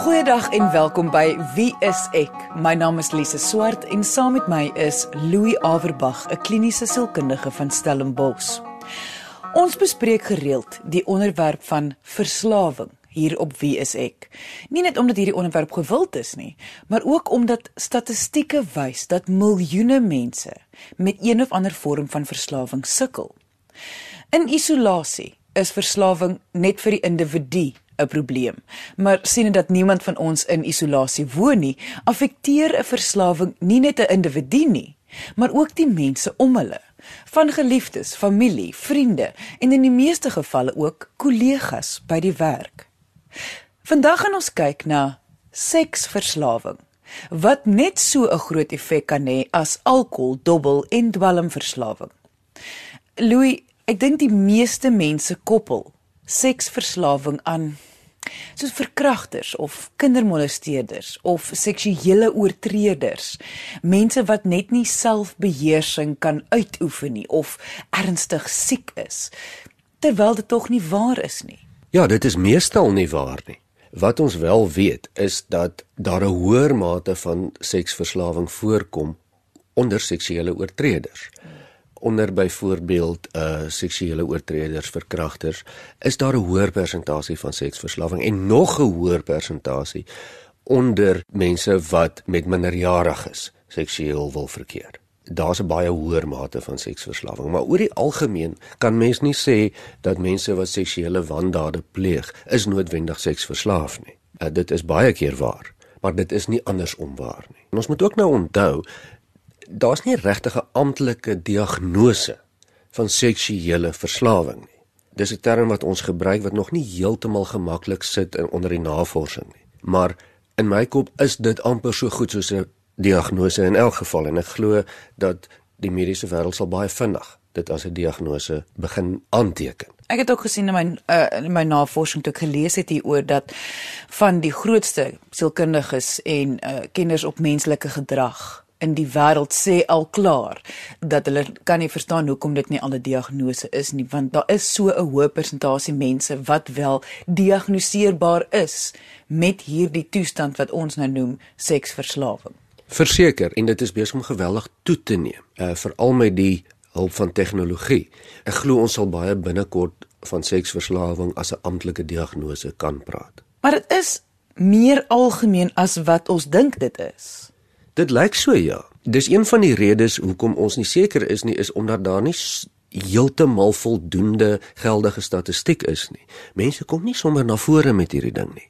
Goeiedag en welkom by Wie is ek? My naam is Lise Swart en saam met my is Louis Averbag, 'n kliniese sielkundige van Stellenbosch. Ons bespreek gereeld die onderwerp van verslawing hier op Wie is ek? Nie net omdat hierdie onderwerp gewild is nie, maar ook omdat statistieke wys dat miljoene mense met een of ander vorm van verslawing sukkel. In isolasie is verslawing net vir die individu 'n probleem. Maar sien dat niemand van ons in isolasie woon nie, affekteer 'n verslawing nie net 'n individu nie, maar ook die mense om hulle, van geliefdes, familie, vriende en in die meeste gevalle ook kollegas by die werk. Vandag gaan ons kyk na seksverslawing wat net so 'n groot effek kan hê as alkohol, dobbel en dwelmverslawing. Louis, ek dink die meeste mense koppel seksverslawing aan soos verkragters of kindermolesteerders of seksuele oortreders mense wat net nie selfbeheersing kan uitoefen nie of ernstig siek is terwyl dit tog nie waar is nie. Ja dit is meestal nie waar nie. Wat ons wel weet is dat daar 'n hoër mate van seksverslawing voorkom onder seksuele oortreders onder byvoorbeeld uh seksuele oortreders, verkragters, is daar 'n hoër persentasie van seksverslawing en nog 'n hoër persentasie onder mense wat met minderjariges seksueel wil verkeer. Daar's 'n baie hoër mate van seksverslawing, maar oor die algemeen kan mens nie sê dat mense wat seksuele wandade pleeg, is noodwendig seksverslaaf nie. Uh, dit is baie keer waar, maar dit is nie andersom waar nie. En ons moet ook nou onthou daar's nie regtig 'n amptelike diagnose van seksuele verslawing nie. Dis 'n term wat ons gebruik wat nog nie heeltemal gemaklik sit in onder die navorsing nie. Maar in my kop is dit amper so goed soos 'n diagnose in elk geval en ek glo dat die mediese wêreld sal baie vinnig dit as 'n diagnose begin aanteken. Ek het ook gesien in my uh, in my navorsing toe ek gelees het hieroor dat van die grootste sielkundiges en uh, kenners op menslike gedrag in die wêreld sê al klaar dat hulle kan nie verstaan hoekom dit nie al 'n diagnose is nie want daar is so 'n hoë persentasie mense wat wel diagnoseerbaar is met hierdie toestand wat ons nou noem seksverslawing. Verseker en dit is besig om geweldig toe te neem, uh, veral met die hulp van tegnologie. Ek glo ons sal baie binnekort van seksverslawing as 'n amptelike diagnose kan praat. Maar dit is meer algemeen as wat ons dink dit is. Dit lyk so ja. Dis een van die redes hoekom ons nie seker is nie is omdat daar nie heeltemal voldoende geldige statistiek is nie. Mense kom nie sommer na vore met hierdie ding nie.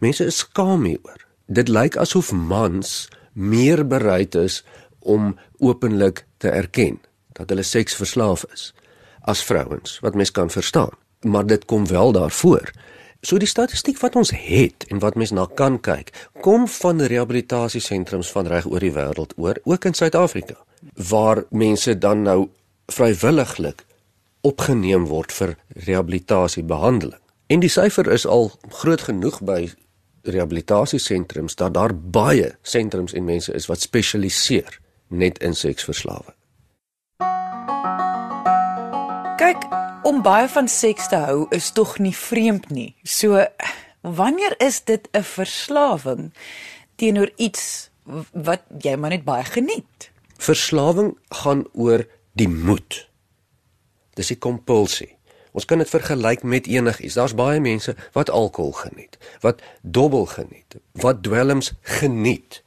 Mense is skaam hieroor. Dit lyk asof mans meer bereid is om openlik te erken dat hulle seksverslaaf is as vrouens, wat mens kan verstaan. Maar dit kom wel daarvoor. So die statistiek wat ons het en wat mens na kan kyk, kom van rehabilitasiesentrums van reg oor die wêreld oor, ook in Suid-Afrika, waar mense dan nou vrywilliglik opgeneem word vir rehabilitasiebehandeling. En die syfer is al groot genoeg by rehabilitasiesentrums dat daar baie sentrums en mense is wat spesialiseer net in seksverslawing. Om baie van seks te hou is tog nie vreemd nie. So wanneer is dit 'n verslawing teenoor iets wat jy maar net baie geniet? Verslawing gaan oor die moed. Dis die kompulsie. Ons kan dit vergelyk met enigiets. Daar's baie mense wat alkohol geniet, wat dobbel geniet, wat dwelms geniet,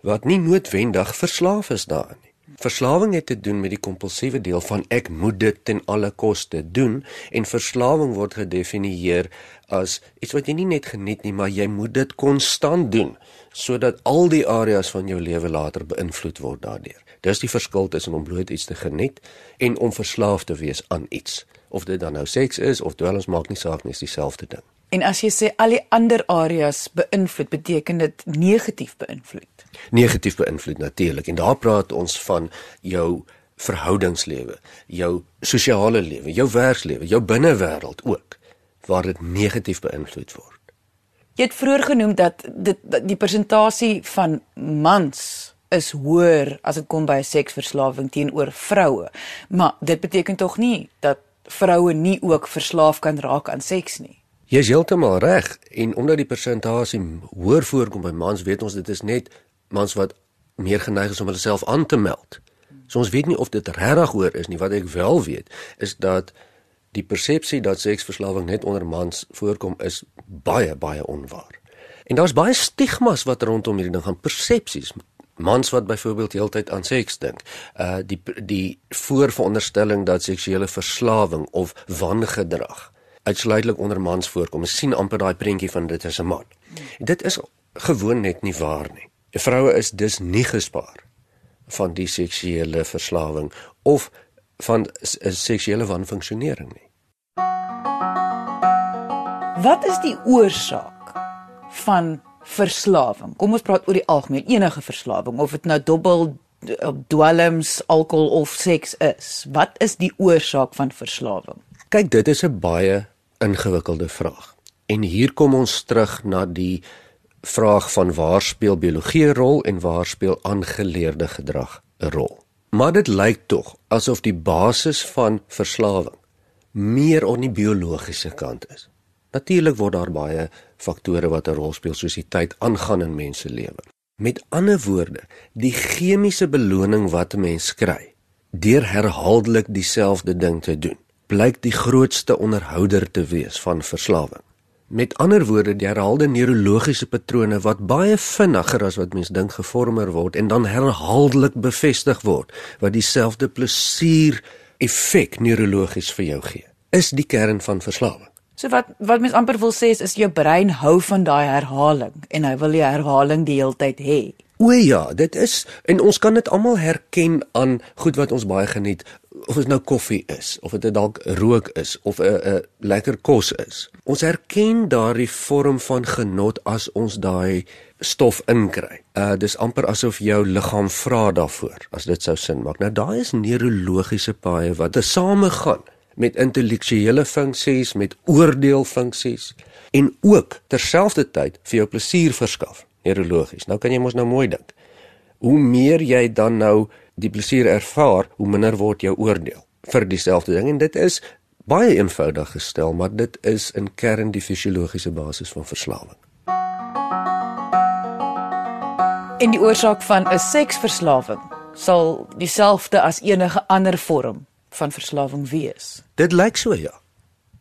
wat nie noodwendig verslaaf is daarin. Verslawing het te doen met die kompulsiewe deel van ek moet dit ten alle koste doen en verslawing word gedefinieer as iets wat jy nie net geniet nie, maar jy moet dit konstant doen sodat al die areas van jou lewe later beïnvloed word daardeur. Dis die verskil tussen om bloot iets te geniet en om verslaaf te wees aan iets. Of dit dan nou seks is of dwelms maak nie saak nie, is dieselfde ding. En as jy sê al die ander areas beïnvloed, beteken dit negatief beïnvloed. Negatief beïnvloed natuurlik. En daar praat ons van jou verhoudingslewe, jou sosiale lewe, jou werkslewe, jou binnewêreld ook waar dit negatief beïnvloed word. Jy het vroeër genoem dat dit die persentasie van mans is hoër as dit kom by seksverslawing teenoor vroue. Maar dit beteken tog nie dat vroue nie ook verslaaf kan raak aan seks nie. Jy is heeltemal reg en omdat die persentasie hoër voorkom by mans, weet ons dit is net mans wat meer geneig is om hulle self aan te meld. So ons weet nie of dit regtig hoor is nie. Wat ek wel weet is dat die persepsie dat seksverslawing net onder mans voorkom is baie baie onwaar. En daar's baie stigmas wat rondom hierdie ding gaan persepsies. Mans wat byvoorbeeld heeltyd aan seks dink. Uh die die voorveronderstelling dat seksuele verslawing of wangedrag uitsluitlik onder mans voorkom. Ons sien amper daai prentjie van dit is 'n man. Dit is gewoon net nie waar nie. Vroue is dus nie gespaar van die seksuele verslawing of van 'n seksuele wanfunksionering nie. Wat is die oorsaak van verslawing? Kom ons praat oor die algemeen enige verslawing of dit nou dobbel dwelms, alkohol of seks is. Wat is die oorsaak van verslawing? Kyk, dit is 'n baie ingewikkelde vraag. En hier kom ons terug na die vraag van waar speel biologie 'n rol en waar speel aangeleerde gedrag 'n rol. Maar dit lyk tog asof die basis van verslawing meer op die biologiese kant is. Natuurlik word daar baie faktore wat 'n rol speel soos die tyd aangaan in mense lewe. Met ander woorde, die chemiese beloning wat 'n mens kry deur herhaaldelik dieselfde ding te doen, blyk die grootste onderhouder te wees van verslawing. Met ander woorde, die herhaalde neurologiese patrone wat baie vinniger as wat mens dink gevormer word en dan herhaaldelik bevestig word wat dieselfde plesier effek neurologies vir jou gee, is die kern van verslawing. So wat wat mens amper wil sê is, is jou brein hou van daai herhaling en hy wil die herhaling die hele tyd hê. O ja, dit is en ons kan dit almal herken aan goed wat ons baie geniet of dit nou koffie is of dit dalk rook is of 'n 'n lekker kos is. Ons herken daardie vorm van genot as ons daai stof inkry. Uh dis amper asof jou liggaam vra daarvoor as dit sou sin maak. Nou daai is neurologiese paaie wat te same gaan met intellektuele funksies, met oordeelfunksies en ook terselfdertyd vir jou plesier verskaf neurologies. Nou kan jy mos nou mooi dink. Hoe meer jy dan nou die plesier ervaar, hoe minder word jou oordeel vir dieselfde ding en dit is baie eenvoudig gestel, maar dit is in kern die fisiologiese basis van verslawing. En die oorsaak van 'n seksverslawing sal dieselfde as enige ander vorm van verslawing wees. Dit lyk so ja.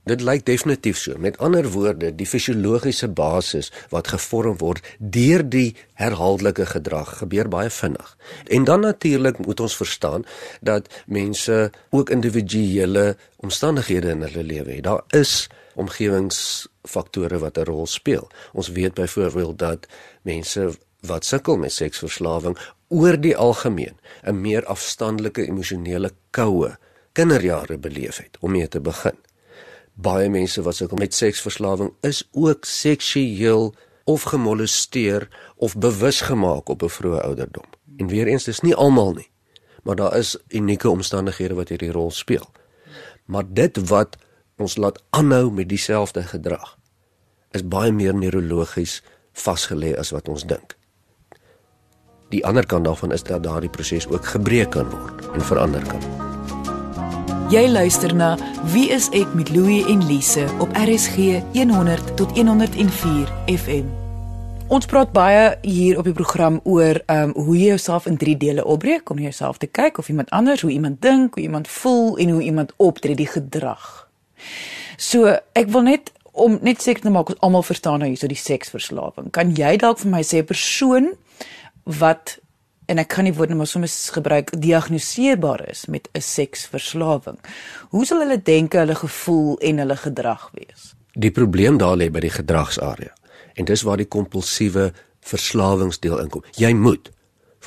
Dit lyk definitief so. Met ander woorde, die fisiologiese basis wat gevorm word deur die herhaaldelike gedrag gebeur baie vinnig. En dan natuurlik moet ons verstaan dat mense ook individuele omstandighede in hulle lewe het. Daar is omgewingsfaktore wat 'n rol speel. Ons weet byvoorbeeld dat mense wat sukkel met seksverslawing oor die algemeen 'n meer afstandelike emosionele koue kinderjare beleef het om mee te begin baie mense wat sukkel met seksverslawing is ook seksueel of gemolesteer of bewus gemaak op 'n vroeë ouderdom. En weer eens dis nie almal nie, maar daar is unieke omstandighede wat hierdie rol speel. Maar dit wat ons laat aanhou met dieselfde gedrag is baie meer neurologies vasgelê as wat ons dink. Die ander kant daarvan is dat daardie proses ook gebreek kan word en verander kan word. Jy luister na Wie is ek met Louie en Lise op RSG 100 tot 104 FM. Ons praat baie hier op die program oor ehm um, hoe jy jouself in drie dele opbreek om jouself te kyk of iemand anders, hoe iemand dink, hoe iemand voel en hoe iemand optree, die gedrag. So, ek wil net om net seker te maak ons almal verstaan nou hierso die seksverslawing. Kan jy dalk vir my sê 'n persoon wat en ek kan nie woorde maar soms gebruik diagnoseerbaar is met 'n seksverslawing. Hoe sal hulle dink hulle gevoel en hulle gedrag wees? Die probleem daar lê by die gedragsarea. En dis waar die kompulsiewe verslawingsdeel inkom. Jy moet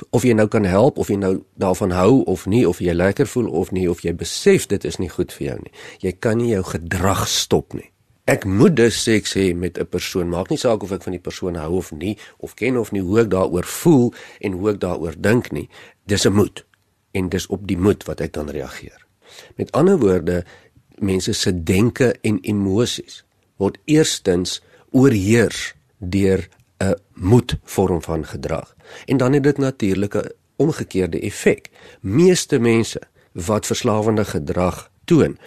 of jy nou kan help of jy nou daarvan hou of nie of jy lekker voel of nie of jy besef dit is nie goed vir jou nie. Jy kan nie jou gedrag stop nie. Ek moet dus seks hê met 'n persoon, maak nie saak of ek van die persoon hou of nie, of ken of nie, hoe ek daaroor voel en hoe ek daaroor dink nie. Dis 'n moed en dis op die moed wat ek dan reageer. Met ander woorde, mense se denke en emosies word eerstens oorheers deur 'n moedvorm van gedrag. En dan het dit natuurlik 'n omgekeerde effek. Meeste mense wat verslawende gedrag toon,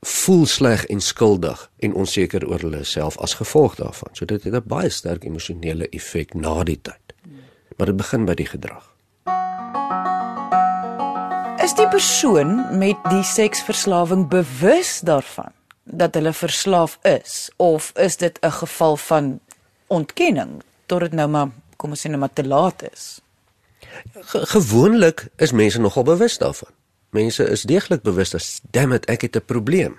voel sleg en skuldig en onseker oor hulle self as gevolg daarvan. So dit het 'n baie sterk emosionele effek na die tyd. Maar dit begin by die gedrag. Is die persoon met die seksverslawing bewus daarvan dat hulle verslaaf is of is dit 'n geval van ontkenning tot dit nou maar kom ons sê nou maar te laat is? Ge gewoonlik is mense nogal bewus daarvan mense is deeglik bewus dat damn it ek het 'n probleem.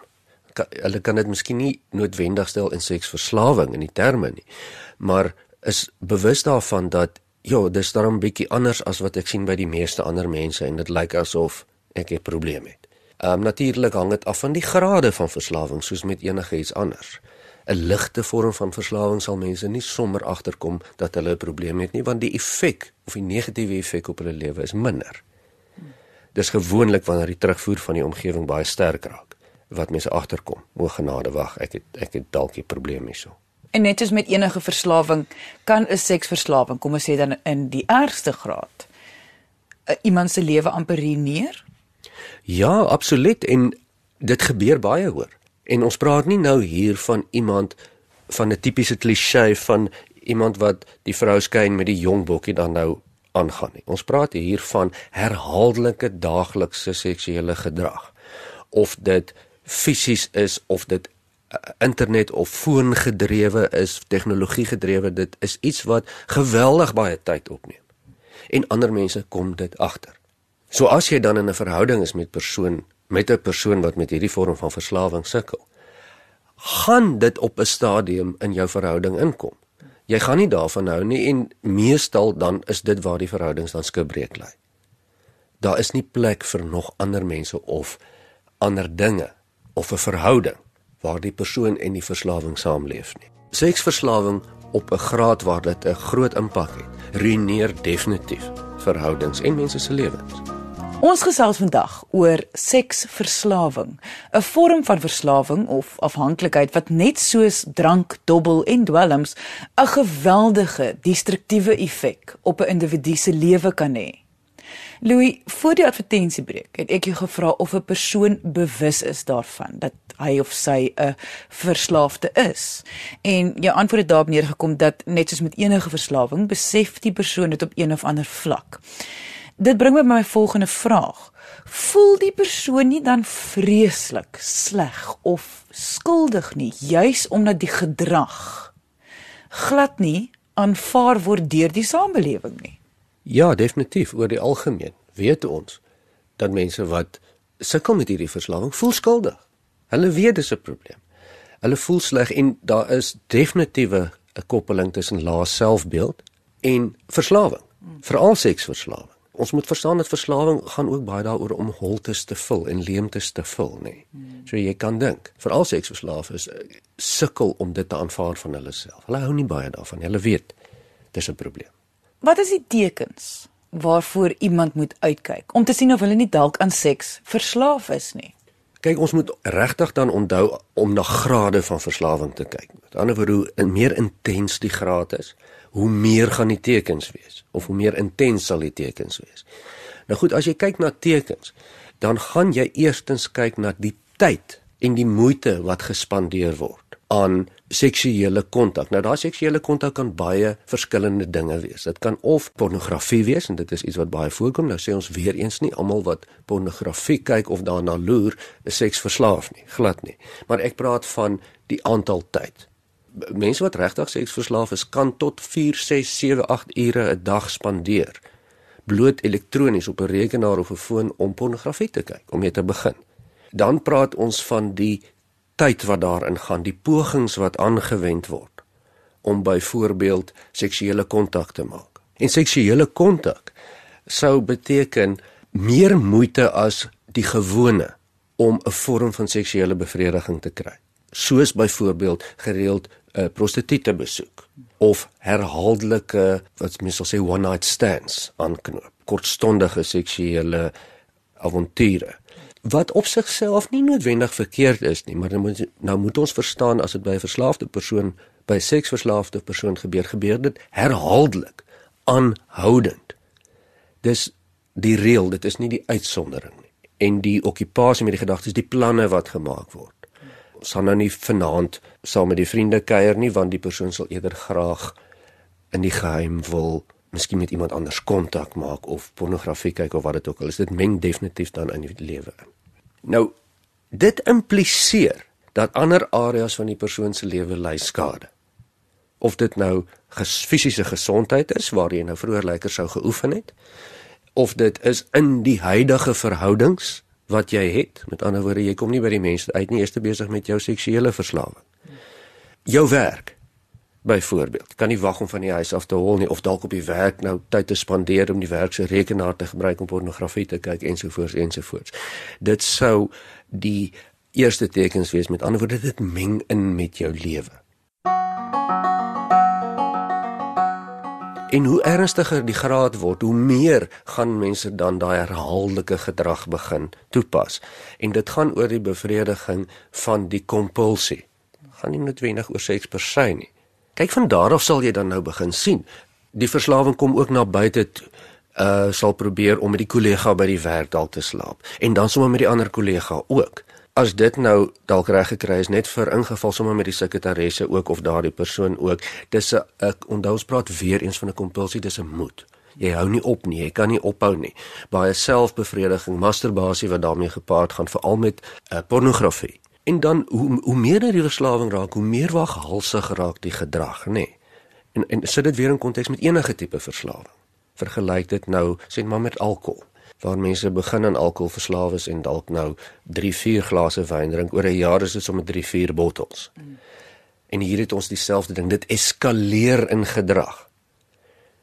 Hulle kan dit miskien nie noodwendig stel in seksverslawing in die terme nie, maar is bewus daarvan dat ja, dis daarom bietjie anders as wat ek sien by die meeste ander mense en dit lyk asof ek 'n probleem het. Ehm um, natuurlik hang dit af van die grade van verslawing soos met enige iets anders. 'n Ligte vorm van verslawing sal mense nie sommer agterkom dat hulle 'n probleem het nie want die effek of die negatiewe effek op hulle lewe is minder dis gewoonlik wanneer die terugvoer van die omgewing baie sterk raak wat mense agterkom. O genade, wag, ek het ek het dalk 'n probleem hierso. En net soos met enige verslawing kan 'n seksverslawing, kom ons sê dan in die ergste graad, uh, iemand se lewe amper ruïneer? Ja, absoluut en dit gebeur baie hoor. En ons praat nie nou hier van iemand van 'n tipiese klise van iemand wat die vrou skyn met die jong bokkie dan nou aangaan nie. Ons praat hier van herhaaldelike daaglikse seksuele gedrag. Of dit fisies is of dit uh, internet of foon gedrewe is, tegnologie gedrewe, dit is iets wat geweldig baie tyd opneem. En ander mense kom dit agter. So as jy dan in 'n verhouding is met persoon met 'n persoon wat met hierdie vorm van verslawing sukkel, gaan dit op 'n stadium in jou verhouding inkom jy gaan nie daarvan hou nie en meestal dan is dit waar die verhoudings dan skibreek lê. Daar is nie plek vir nog ander mense of ander dinge of 'n verhouding waar die persoon en die verslawing saamleef nie. Seksverslawing op 'n graad waar dit 'n groot impak het, ruïneer definitief verhoudings en mense se lewens. Ons gesels vandag oor seksverslawing, 'n vorm van verslawing of afhanklikheid wat net soos drank, dobbel en dwelms 'n geweldige destruktiewe effek op 'n individu se lewe kan hê. Louis, voor die advertensiebreek het ek jou gevra of 'n persoon bewus is daarvan dat hy of sy 'n verslaafde is. En jou antwoord het daarop neergekom dat net soos met enige verslawing, besef die persoon dit op een of ander vlak. Dit bring my by my volgende vraag. Voel die persoon nie dan vreeslik sleg of skuldig nie, juis omdat die gedrag glad nie aanvaar word deur die samelewing nie? Ja, definitief oor die algemeen weet ons dat mense wat sukkel met hierdie verslawing voel skuldig. Hulle weet dis 'n probleem. Hulle voel sleg en daar is definitiewe 'n koppeling tussen lae selfbeeld en verslawing, veral seksverslawing ons moet verstaan dat verslawing gaan ook baie daaroor om holtes te vul en leemtes te vul, nê. Nee. So jy kan dink, veral seksverslaafdes uh, sukkel om dit te aanvaar van hulle self. Hulle hou nie baie daarvan. Hulle weet dis 'n probleem. Wat is die tekens waarvoor iemand moet uitkyk om te sien of hulle nie dalk aan seks verslaaf is nie? Kyk, ons moet regtig dan onthou om na grade van verslawing te kyk. Met ander woorde, hoe meer intens die graad is, hoe meer gaan die tekens wees of hoe meer intens sal die tekens wees. Nou goed, as jy kyk na tekens, dan gaan jy eerstens kyk na die tyd en die moeite wat gespandeer word aan seksuele kontak. Nou daai seksuele kontak kan baie verskillende dinge wees. Dit kan of pornografie wees en dit is iets wat baie voorkom. Nou sê ons weer eens nie almal wat pornografie kyk of daarna loer, is seksverslaaf nie, glad nie. Maar ek praat van die aantal tyd mense wat regtig seksverslaaf is kan tot 4, 6, 7, 8 ure 'n dag spandeer bloot elektronies op 'n rekenaar of 'n foon om pornografie te kyk om mee te begin. Dan praat ons van die tyd wat daarin gaan, die pogings wat aangewend word om byvoorbeeld seksuele kontak te maak. En seksuele kontak sou beteken meer moeite as die gewone om 'n vorm van seksuele bevrediging te kry. Soos byvoorbeeld gereeld 'n uh, prostituie besoek of herhaaldelike wat mense sal sê one night stands aanknoop, kortstondige seksuele avonture wat op sigself nie noodwendig verkeerd is nie, maar nou moet, nou moet ons verstaan as dit by 'n verslaafde persoon, by 'n seksverslaafde persoon gebeur, gebeur dit herhaaldelik, aanhoudend. Dis die reël, dit is nie die uitsondering nie. en die okkupasie met die gedagtes, die planne wat gemaak word. Ons gaan nou nie vanaand saam met die vriende kuier nie want die persoon sal eerder graag in die geheim wil miskien met iemand anders kontak maak of pornografie kyk of wat dit ook al is. Dit meng definitief dan in die lewe in. Nou dit impliseer dat ander areas van die persoon se lewe ly skade. Of dit nou ges, fisiese gesondheid is waar jy nou vroeër lekker sou geoefen het of dit is in die huidige verhoudings wat jy het. Met ander woorde, jy kom nie by die mense uit nie, eers te besig met jou seksuele verslawing. Jou werk byvoorbeeld. Kan nie wag om van die huis af te hol nie of dalk op die werk nou tyd te spandeer om die werk se rekenaar te gebruik om pornografie te kyk ensovoorts ensovoorts. Dit sou die eerste tekens wees met ander woorde dit meng in met jou lewe. En hoe ernstiger die graad word, hoe meer gaan mense dan daai herhaaldelike gedrag begin toepas. En dit gaan oor die bevrediging van die kompulsie. Gaan nie noodwendig oor seks per se nie. Kyk van daar af sal jy dan nou begin sien. Die verslawing kom ook na buite uh sal probeer om met die kollega by die werk dalk te slaap en dan sommer met die ander kollega ook. As dit nou dalk reg gekry is net vir ingeval sommer met die sekretaresse ook of daardie persoon ook, dis 'n ek onthou ons praat weer eens van 'n kompulsie, dis 'n moed. Jy hou nie op nie, jy kan nie ophou nie. Baie selfbevrediging, masturbasie wat daarmee gepaard gaan veral met uh, pornografie. En dan hoe hoe meer die verslawing raak, hoe meer waghalsig raak die gedrag, nê. Nee. En en sit dit weer in konteks met enige tipe verslawing. Vergelyk dit nou sê maar met alkohol waar mense begin aan alkohol verslaaf is en dalk nou 3, 4 glase wyn drink oor 'n jaar is dit sommer 3, 4 bottels. Mm. En hier het ons dieselfde ding, dit eskaleer in gedrag.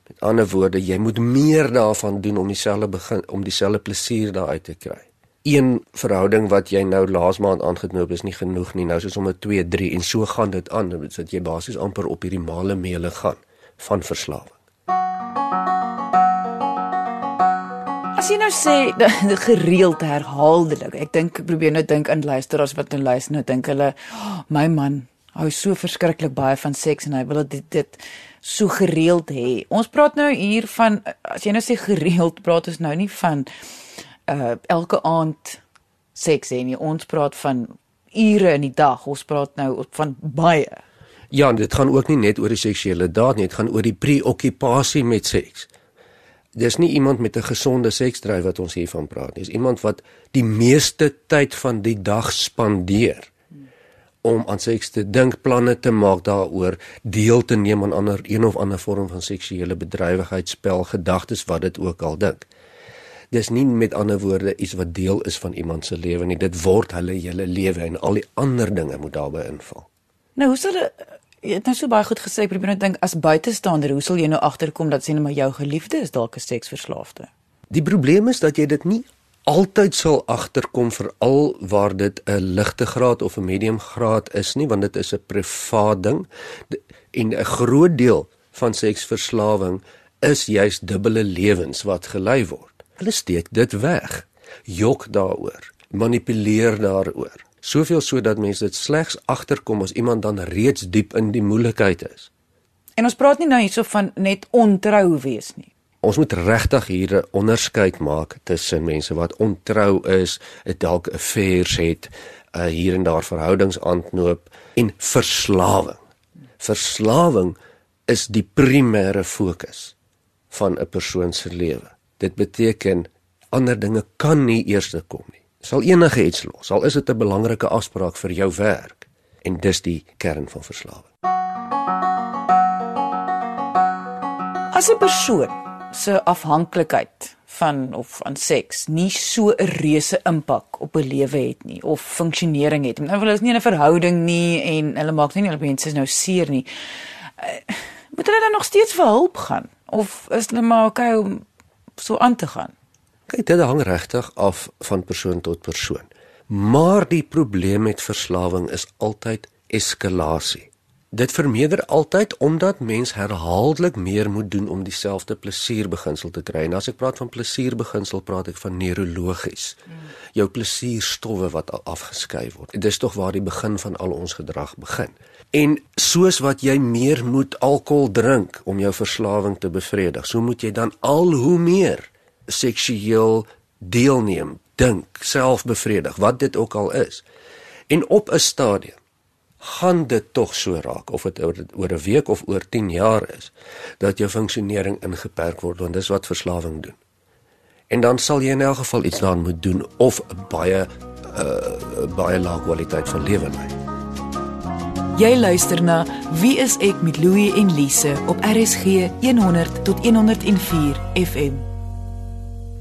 Met ander woorde, jy moet meer daarvan doen om dieselfde begin om dieselfde plesier daaruit te kry een verhouding wat jy nou laas maand aangeknoop is nie genoeg nie. Nou is dit sommer 2, 3 en so gaan dit aan. Dit sê jy basies amper op hierdie male meele gaan van verslawing. As jy nou sê gereeld herhaaldelik. Ek dink ek probeer nou dink aan luisteraars wat nou luister nou dink hulle oh, my man hou so verskriklik baie van seks en hy wil dit dit so gereeld hê. Ons praat nou hier van as jy nou sê gereeld praat ons nou nie van uh elke aand seks hê nie. Ons praat van ure in die dag. Ons praat nou van baie. Ja, dit gaan ook nie net oor die seksuele daad nie, dit gaan oor die preokkupasie met seks. Dis nie iemand met 'n gesonde seksdryf wat ons hiervan praat nie. Dis iemand wat die meeste tyd van die dag spandeer om aan seks te dink, planne te maak daaroor, deel te neem aan ander een of ander vorm van seksuele bedrywigheid, spel, gedagtes wat dit ook al dink dis nie met ander woorde iets wat deel is van iemand se lewe nie. Dit word hulle hele lewe en al die ander dinge moet daarbey inval. Nou, hoe sal jy het nou so baie goed gesê, ek probeer net dink as buitestander, hoe sal jy nou agterkom dat sien maar jou geliefde is dalk 'n seksverslaafde? Die probleem is dat jy dit nie altyd sal agterkom veral waar dit 'n ligte graad of 'n medium graad is nie, want dit is 'n privaat ding en 'n groot deel van seksverslawing is juis dubbele lewens wat gelei word. Hulle steek dit weg. Jok daaroor, manipuleer daaroor. Soveel sodat mense dit slegs agterkom as iemand dan reeds diep in die moeilikheid is. En ons praat nie nou hierso van net ontrou wees nie. Ons moet regtig hier 'n onderskeid maak tussen mense wat ontrou is, dalk 'n affairs het, uh, hier en daar verhoudings aanknoop en verslawing. Verslawing is die primêre fokus van 'n persoon se lewe. Dit beteken ander dinge kan nie eers kom nie. Sal enige iets los, al is dit 'n belangrike afspraak vir jou werk en dis die kern van verslawing. As 'n persoon se afhanklikheid van of aan seks nie so 'n reuse impak op 'n lewe het nie of funksionering het. Nou hulle is nie in 'n verhouding nie en hulle maak nie hulle mense nou seer nie. Uh, moet hulle dan nog steeds vir hulp gaan of is hulle maar okay om so aan te gaan. Kyk, dit hang regtig af van persoon tot persoon. Maar die probleem met verslawing is altyd eskalasie. Dit vermeerder altyd omdat mens herhaaldelik meer moet doen om dieselfde plesierbeginsel te kry. En as ek praat van plesierbeginsel, praat ek van neurologies. Jou plesierstowwe wat afgeskei word. Dit is tog waar die begin van al ons gedrag begin. En soos wat jy meer moet alkohol drink om jou verslawing te bevredig, so moet jy dan al hoe meer seksueel deelneem, dink, selfbevredig, wat dit ook al is. En op 'n stadium gaan dit tog so raak of dit oor, 'n week of oor 10 jaar is dat jou funksionering ingeperk word want dis wat verslawing doen. En dan sal jy in elk geval iets daaraan moet doen of baie uh baie lae kwaliteit van lewe lei. Jy luister na Wie is ek met Louie en Lise op RSG 100 tot 104 FM.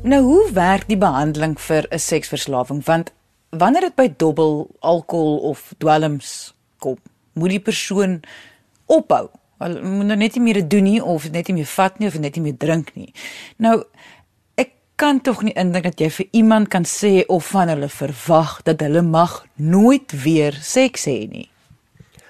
Nou hoe werk die behandeling vir 'n seksverslawing want wanneer dit by dobbel, alkohol of dwelms kom, moet die persoon ophou. Hulle moet nou net nie meer dit doen nie of net nie meer vat nie of net nie meer drink nie. Nou ek kan tog nie indink dat jy vir iemand kan sê of van hulle verwag dat hulle mag nooit weer seks hê nie.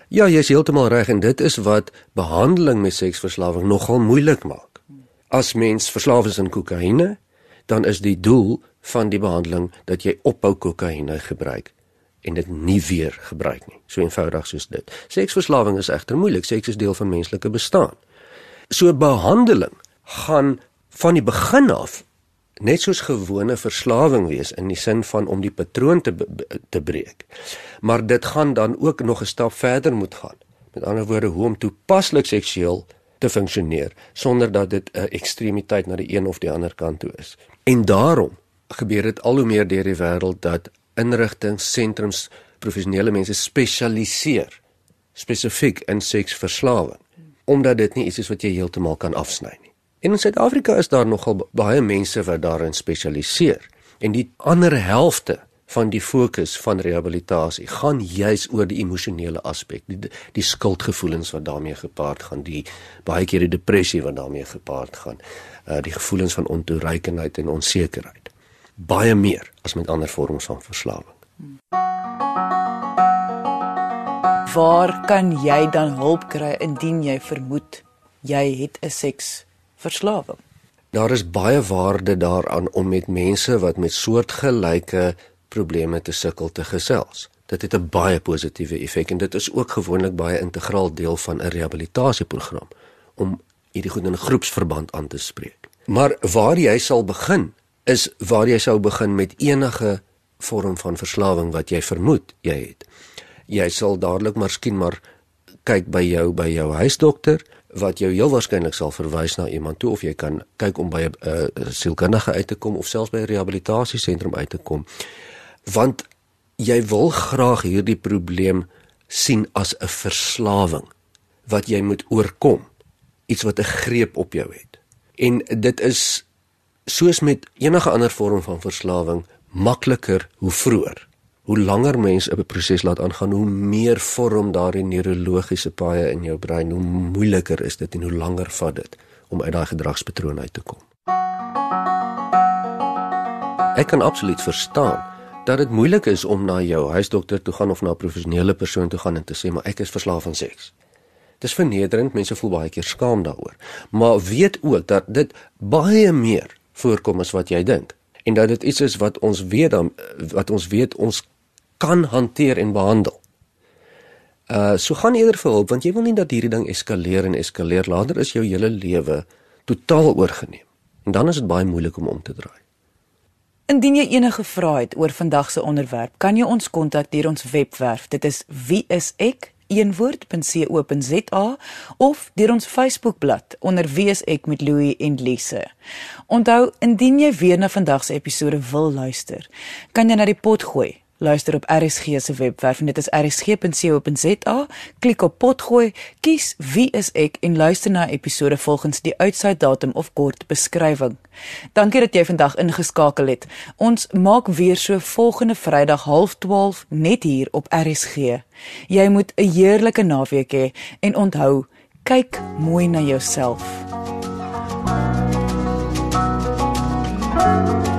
Ja, jy is heeltemal reg en dit is wat behandeling met seksverslawing nogal moeilik maak. As mens verslaaf is aan kokaine, dan is die doel van die behandeling dat jy ophou kokaine gebruik en dit nie weer gebruik nie. So eenvoudig soos dit. Seksverslawing is egter moeilik. Seks is deel van menslike bestaan. So behandeling gaan van die begin af net soos gewone verslawing wees in die sin van om die patroon te te breek. Maar dit gaan dan ook nog 'n stap verder moet gaan. Met ander woorde, hoe om toepaslik seksueel te funksioneer sonder dat dit 'n ekstremiteit na die een of die ander kant toe is. En daarom gebeur dit al hoe meer deur die wêreld dat inrigtinge, sentrums, professionele mense spesialiseer spesifiek in seksverslawing omdat dit nie iets is wat jy heeltemal kan afsny nie. En in Suid-Afrika is daar nogal baie mense wat daarin spesialiseer en die ander helfte van die fokus van rehabilitasie gaan juis oor die emosionele aspek, die die skuldgevoelens wat daarmee gepaard gaan, die baie keer die depressie wat daarmee gepaard gaan, uh die gevoelens van ontoereikendheid en onsekerheid baie meer as met ander vorms van verslawing. Waar kan jy dan hulp kry indien jy vermoed jy het 'n seksverslawing? Daar is baie waarde daaraan om met mense wat met soortgelyke probleme te sukkel te gesels. Dit het 'n baie positiewe effek en dit is ook gewoonlik baie integraal deel van 'n rehabilitasieprogram om hierdie goed in 'n groepsverband aan te spreek. Maar waar jy sal begin is waar jy sou begin met enige vorm van verslawing wat jy vermoed jy het. Jy sal dadelik miskien maar kyk by jou by jou huisdokter wat jou heel waarskynlik sal verwys na iemand toe of jy kan kyk om by 'n uh, sielkundige uit te kom of selfs by 'n rehabilitasiesentrum uit te kom. Want jy wil graag hierdie probleem sien as 'n verslawing wat jy moet oorkom, iets wat 'n greep op jou het. En dit is soos met enige ander vorm van verslawing makliker hoe vroeër. Hoe langer mens 'n proses laat aangaan, hoe meer vorm daardie neurologiese paaie in jou brein, hoe moeiliker is dit en hoe langer vat dit om uit daai gedragspatroon uit te kom. Ek kan absoluut verstaan dat dit moeilik is om na jou huisdokter toe gaan of na 'n professionele persoon toe gaan en te sê maar ek is verslaaf aan seks. Dis vernederend, mense voel baie keer skaam daaroor. Maar weet ook dat dit baie meer voorkom as wat jy dink en dat dit iets is wat ons weet dan wat ons weet ons kan hanteer en behandel. Uh so gaan eerder vir hulp want jy wil nie dat hierdie ding eskaleer en eskaleer later is jou hele lewe totaal oorgeneem. En dan is dit baie moeilik om om te draai. Indien jy enige vrae het oor vandag se onderwerp, kan jy ons kontak deur ons webwerf. Dit is wieisek eenwoord.co.za of deur ons Facebookblad onder wie is ek met Louie en Lise. Onthou, indien jy weer na vandag se episode wil luister, kan jy na die pot gooi luister op RSG se webwerf en dit is rsg.co.za. Klik op potgooi, kies wie is ek en luister na episode volgens die uitsaaidatum of kort beskrywing. Dankie dat jy vandag ingeskakel het. Ons maak weer so volgende Vrydag 12:30 net hier op RSG. Jy moet 'n heerlike naweek hê en onthou, kyk mooi na jouself. thank you